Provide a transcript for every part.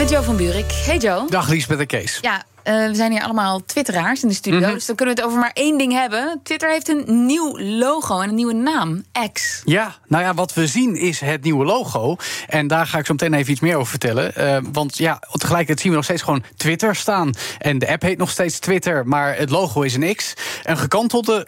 Met Jo van Buurik. Hey Jo. Dag Liesbeth en Kees. Ja, uh, we zijn hier allemaal twitteraars in de studio. Mhm. Dus dan kunnen we het over maar één ding hebben. Twitter heeft een nieuw logo en een nieuwe naam. X. Ja, nou ja, wat we zien is het nieuwe logo. En daar ga ik zo meteen even iets meer over vertellen. Uh, want ja, tegelijkertijd zien we nog steeds gewoon Twitter staan. En de app heet nog steeds Twitter, maar het logo is een X. Een gekantelde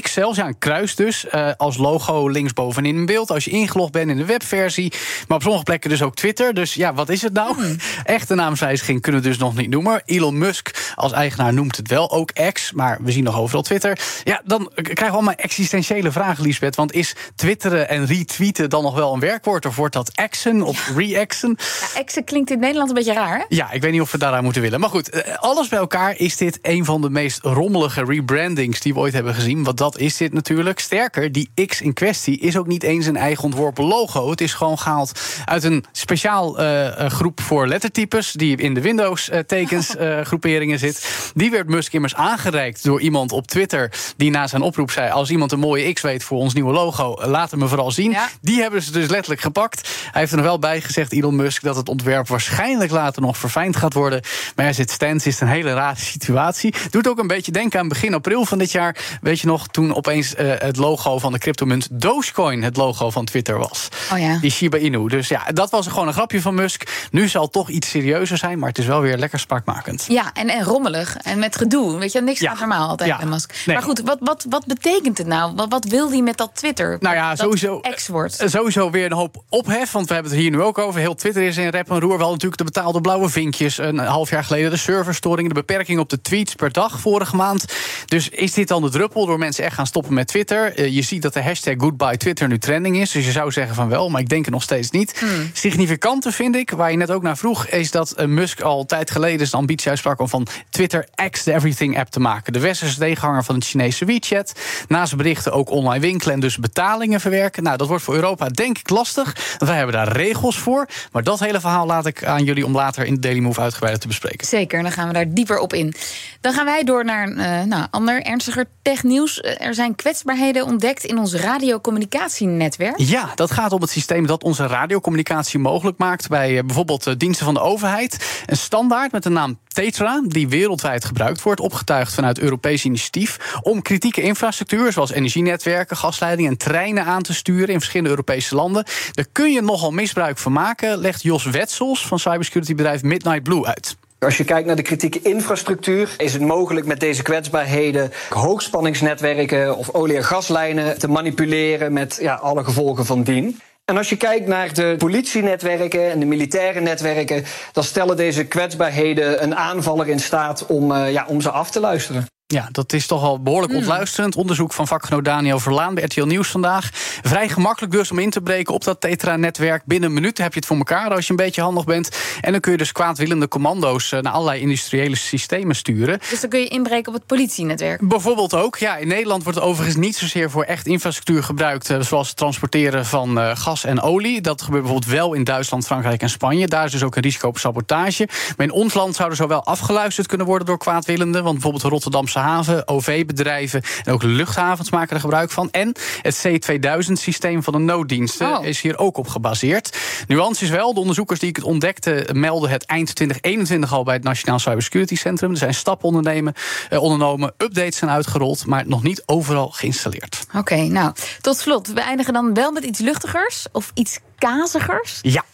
X zelfs, ja, een kruis dus, uh, als logo linksbovenin in beeld. Als je ingelogd bent in de webversie. Maar op sommige plekken dus ook Twitter. Dus ja, wat is het nou? Hmm. Echte naamswijziging kunnen we dus nog niet noemen. Elon Musk als eigenaar noemt het wel ook X. Maar we zien nog overal Twitter. Ja, dan krijgen we allemaal existentiële vragen, Lisbeth. Want is twitteren en retweeten dan nog wel een werkwoord? Of wordt dat axen of ja. re-axen? Ja, axen klinkt in Nederland een beetje raar, hè? Ja, ik weet niet of we daaraan moeten willen. Maar goed, eh, alles bij elkaar is dit een van de meest rommelige rebrandings... die we ooit hebben gezien. Want dat is dit natuurlijk. Sterker, die X in kwestie is ook niet eens een eigen ontworpen logo. Het is gewoon gehaald uit een speciaal uh, groep voor lettertypes... die in de Windows-tekens uh, groeperingen zit. Die werd Musk immers aangereikt door iemand op Twitter... die na zijn oproep zei... als iemand een mooie X weet voor ons nieuwe logo... laat hem me vooral zien. Ja. Die hebben ze dus letterlijk gepakt. Hij heeft er nog wel bij gezegd, Elon Musk... dat het ontwerp waarschijnlijk later nog verfijnd gaat worden. Maar hij zit stands, is een hele rare situatie. Doet ook een beetje denken aan begin april van dit jaar. Weet je nog, toen opeens uh, het logo van de cryptomunt Dogecoin het logo van Twitter was. Oh ja. Die Shiba Inu. Dus ja, dat was gewoon een grapje van Musk. Nu zal toch iets serieuzer zijn, maar het is wel weer lekker spraakmakend. Ja, en, en rommelig. En met gedoe. Weet je, niks Ja. gaat normaal altijd Ja. bij Musk. Nee. Maar goed, wat, wat, wat betekent het nou? Wat, wat wil hij met dat Twitter? Nou ja, dat sowieso. X wordt. eh, Sowieso weer een hoop ophef, want we hebben het hier nu ook over. Heel Twitter is in rep en roer. Wel natuurlijk de betaalde blauwe vinkjes. Een half jaar geleden de serverstoringen, de beperking op de tweets per dag vorige maand. Dus is dit dan de druppel door mensen echt gaan stoppen met Twitter? Eh, je ziet dat de hashtag Goodbye Twitter nu trending is. Dus je zou zeggen van wel, maar ik denk het nog steeds niet. Hmm. Significante vind ik, waar je net ook naar vroeg, is dat eh, Musk al een tijd geleden zijn ambitie uitsprak om van Twitter X de Everything app te maken. De westerse tegenhanger van het Chinese WeChat. Naast berichten ook online winkelen en dus betalingen verwerken. Nou, dat wordt voor Europa denk ik lastig. Want wij hebben daar regels voor. Maar dat hele verhaal laat ik aan jullie om later in de Daily Move uitgebreider te bespreken. Zeker, dan gaan we daar dieper op in. Dan gaan wij door naar eh, nou, ander ernstiger technieuws. Eh, Er zijn kwetsbaarheden ontdekt in ons radiocommunicatienetwerk. Ja, dat gaat om het systeem dat onze radiocommunicatie mogelijk maakt bij bijvoorbeeld diensten van de overheid. Een standaard met de naam Tetra, die wereldwijd gebruikt wordt, opgetuigd vanuit Europees initiatief, om kritieke infrastructuur, zoals energienetwerken, gasleidingen en treinen aan te sturen in verschillende Europese landen. Daar kun je nogal misbruik van maken, legt Jos Wetsels van cybersecurity-bedrijf Midnight Blue uit. Als je kijkt naar de kritieke infrastructuur, is het mogelijk met deze kwetsbaarheden hoogspanningsnetwerken of olie- en gaslijnen te manipuleren met ja, alle gevolgen van dien. En als je kijkt naar de politienetwerken en de militaire netwerken, dan stellen deze kwetsbaarheden een aanvaller in staat om, eh, ja, om ze af te luisteren. Ja, dat is toch al behoorlijk ontluisterend. Onderzoek van vakgenoot Daniel Verlaan bij RTL Nieuws vandaag. Vrij gemakkelijk dus om in te breken op dat Tetra-netwerk. Binnen een minuut heb je het voor elkaar als je een beetje handig bent. En dan kun je dus kwaadwillende commando's eh, naar allerlei industriële systemen sturen. Dus dan kun je inbreken op het politienetwerk. Bijvoorbeeld ook, ja, in Nederland wordt overigens niet zozeer voor echt infrastructuur gebruikt, eh, zoals het transporteren van eh, gas en olie. Dat gebeurt bijvoorbeeld wel in Duitsland, Frankrijk en Spanje. Daar is dus ook een risico op sabotage. Maar in ons land zouden zo wel afgeluisterd kunnen worden door kwaadwillenden. Want bijvoorbeeld Rotterdamse haven, OV-bedrijven en ook luchthavens maken er gebruik van. En het C2000-systeem van de nooddiensten Oh. is hier ook op gebaseerd. Nuance is wel, de onderzoekers die ik het ontdekte melden het eind 2021 al bij het Nationaal Cybersecurity Centrum. Er zijn stappen ondernemen, eh, ondernomen, updates zijn uitgerold, maar nog niet overal geïnstalleerd. Oké, nou, tot slot. We eindigen dan wel met iets luchtigers of iets kazigers. Ja.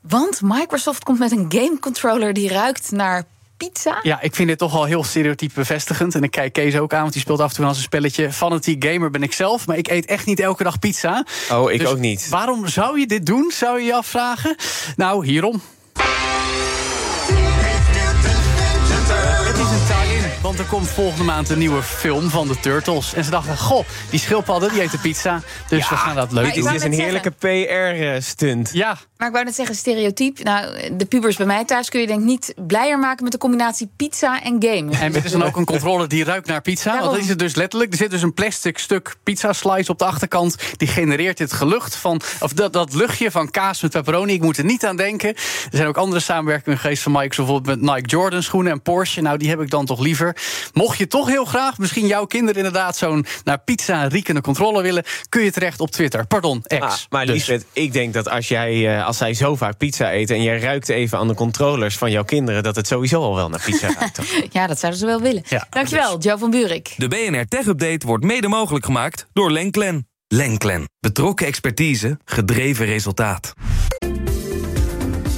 Want Microsoft komt met een gamecontroller die ruikt naar pizza. Ja, ik vind dit toch al heel stereotype bevestigend. En ik kijk Kees ook aan, want die speelt af en toe als een spelletje. Fanatiek gamer ben ik zelf, maar ik eet echt niet elke dag pizza. Oh, ik Dus ook niet. Waarom zou je dit doen, zou je je afvragen? Nou, hierom. Het is een tie-in, want er komt volgende maand een nieuwe film van de Turtles. En ze dachten, goh, die schildpadden die eten pizza. Dus we gaan dat leuk doen. Het is een heerlijke PR-stunt. Ja, Maar ik wou net zeggen, stereotyp. Nou, de pubers bij mij thuis kun je denk ik niet blijer maken met de combinatie pizza en game. En dit is dan ook een controller die ruikt naar pizza. Want dat is het dus letterlijk. Er zit dus een plastic stuk pizza slice op de achterkant. Die genereert dit gelucht van. Of dat, dat luchtje van kaas met pepperoni. Ik moet er niet aan denken. Er zijn ook andere samenwerkingen geweest van Microsoft. Bijvoorbeeld met Nike Jordan schoenen en Porsche. Nou, die heb ik dan toch liever. Mocht je toch heel graag, misschien jouw kinderen inderdaad zo'n naar pizza riekende controller willen. kun je terecht op Twitter. Pardon, ex. Ah, maar Dus. Ik denk dat als, jij, eh, als zij zo vaak pizza eten... en jij ruikt even aan de controllers van jouw kinderen... dat het sowieso al wel naar pizza ruikt. toch? Ja, dat zouden ze wel willen. Ja, Dankjewel, Joe van Buurik. De BNR Tech Update wordt mede mogelijk gemaakt door Lenklen. Lenklen. Betrokken expertise, gedreven resultaat.